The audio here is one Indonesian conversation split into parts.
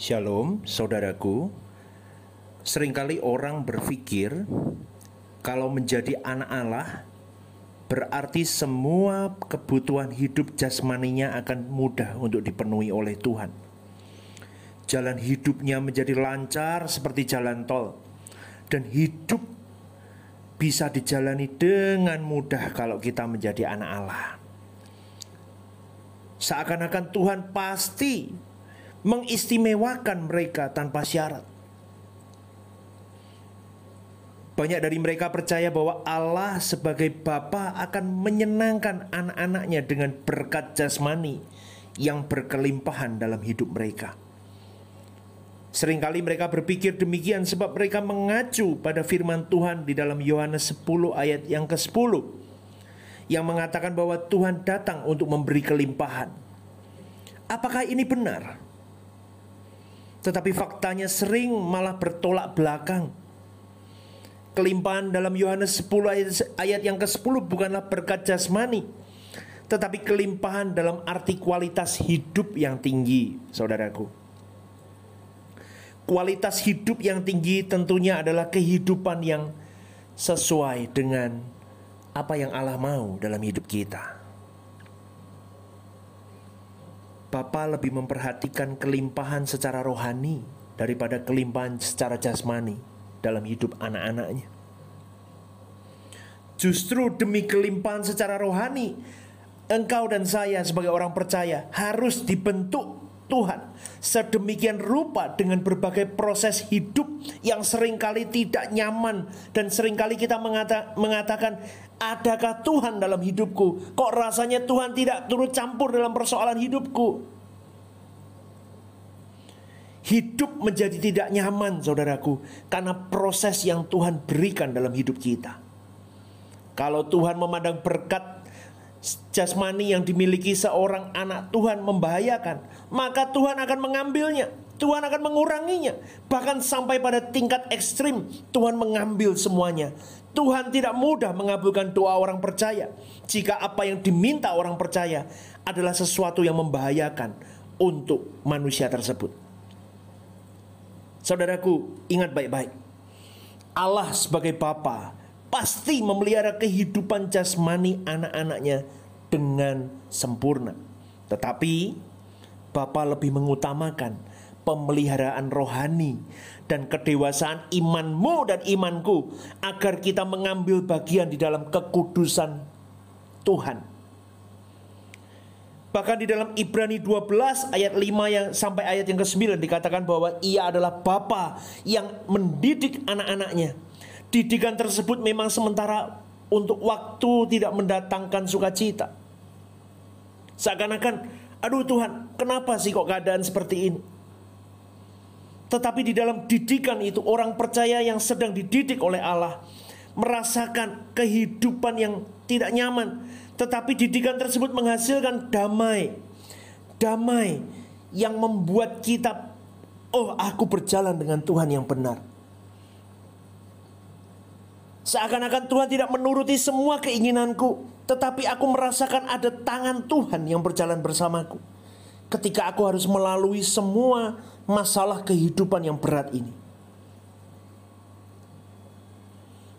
Shalom, saudaraku. Seringkali orang berpikir kalau menjadi anak Allah berarti semua kebutuhan hidup jasmaninya akan mudah untuk dipenuhi oleh Tuhan. Jalan hidupnya menjadi lancar seperti jalan tol dan hidup bisa dijalani dengan mudah kalau kita menjadi anak Allah. Seakan-akan Tuhan pasti mengistimewakan mereka tanpa syarat. Banyak dari mereka percaya bahwa Allah sebagai Bapa akan menyenangkan anak-anaknya dengan berkat jasmani yang berkelimpahan dalam hidup mereka. Seringkali mereka berpikir demikian sebab mereka mengacu pada firman Tuhan di dalam Yohanes 10 ayat yang ke-10 yang mengatakan bahwa Tuhan datang untuk memberi kelimpahan. Apakah ini benar? Tetapi faktanya sering malah bertolak belakang. Kelimpahan dalam Yohanes 10 ayat, yang ke-10 bukanlah berkat jasmani, tetapi kelimpahan dalam arti kualitas hidup yang tinggi, saudaraku. Kualitas hidup yang tinggi tentunya adalah kehidupan yang sesuai dengan apa yang Allah mau dalam hidup kita. Bapa lebih memperhatikan kelimpahan secara rohani daripada kelimpahan secara jasmani dalam hidup anak-anaknya. Justru demi kelimpahan secara rohani, engkau dan saya sebagai orang percaya harus dibentuk Tuhan sedemikian rupa dengan berbagai proses hidup yang sering kali tidak nyaman dan sering kali kita mengata, mengatakan adakah Tuhan dalam hidupku kok rasanya Tuhan tidak turut campur dalam persoalan hidupku hidup menjadi tidak nyaman saudaraku karena proses yang Tuhan berikan dalam hidup kita kalau Tuhan memandang berkat jasmani yang dimiliki seorang anak Tuhan membahayakan, maka Tuhan akan mengambilnya. Tuhan akan menguranginya. Bahkan sampai pada tingkat ekstrim, Tuhan mengambil semuanya. Tuhan tidak mudah mengabulkan doa orang percaya jika apa yang diminta orang percaya adalah sesuatu yang membahayakan untuk manusia tersebut. Saudaraku, ingat baik-baik. Allah sebagai Bapa pasti memelihara kehidupan jasmani anak-anaknya dengan sempurna. Tetapi Bapa lebih mengutamakan pemeliharaan rohani dan kedewasaan imanmu dan imanku agar kita mengambil bagian di dalam kekudusan Tuhan. Bahkan di dalam Ibrani 12 ayat 5 yang sampai ayat yang ke-9 dikatakan bahwa ia adalah bapa yang mendidik anak-anaknya Didikan tersebut memang sementara untuk waktu tidak mendatangkan sukacita. Seakan-akan, aduh Tuhan, kenapa sih kok keadaan seperti ini? Tetapi di dalam didikan itu orang percaya yang sedang dididik oleh Allah merasakan kehidupan yang tidak nyaman, tetapi didikan tersebut menghasilkan damai. Damai yang membuat kita oh aku berjalan dengan Tuhan yang benar. Seakan-akan Tuhan tidak menuruti semua keinginanku, tetapi aku merasakan ada tangan Tuhan yang berjalan bersamaku. Ketika aku harus melalui semua masalah kehidupan yang berat ini.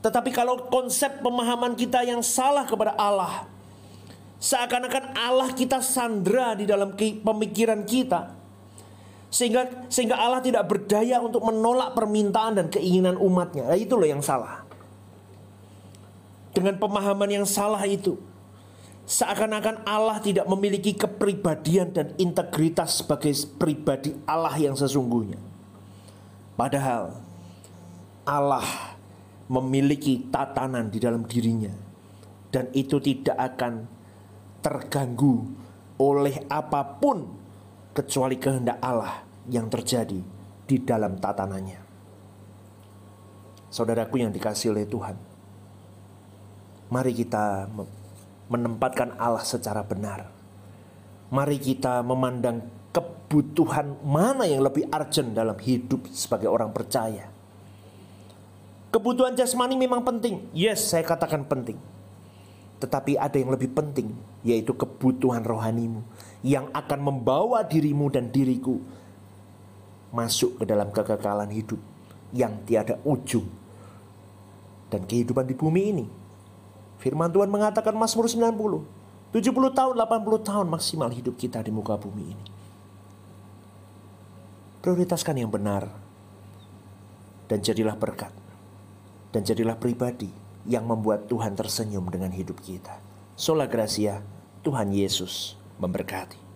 Tetapi kalau konsep pemahaman kita yang salah kepada Allah, seakan-akan Allah kita sandra di dalam pemikiran kita, sehingga sehingga Allah tidak berdaya untuk menolak permintaan dan keinginan umatnya. Nah, itu loh yang salah dengan pemahaman yang salah itu. Seakan-akan Allah tidak memiliki kepribadian dan integritas sebagai pribadi Allah yang sesungguhnya. Padahal Allah memiliki tatanan di dalam dirinya dan itu tidak akan terganggu oleh apa pun kecuali kehendak Allah yang terjadi di dalam tatanannya. Saudaraku yang dikasih oleh Tuhan, Mari kita menempatkan Allah secara benar. Mari kita memandang kebutuhan mana yang lebih urgent dalam hidup sebagai orang percaya. Kebutuhan jasmani memang penting. Yes, saya katakan penting. Tetapi ada yang lebih penting, yaitu kebutuhan rohanimu yang akan membawa dirimu dan diriku masuk ke dalam kekekalan hidup yang tiada ujung dan kehidupan di bumi ini. Firman Tuhan mengatakan Mazmur 90, 70 tahun, 80 tahun maksimal hidup kita di muka bumi ini. Prioritaskan yang benar dan jadilah berkat dan jadilah pribadi yang membuat Tuhan tersenyum dengan hidup kita. Sola Gracia, Tuhan Yesus memberkati.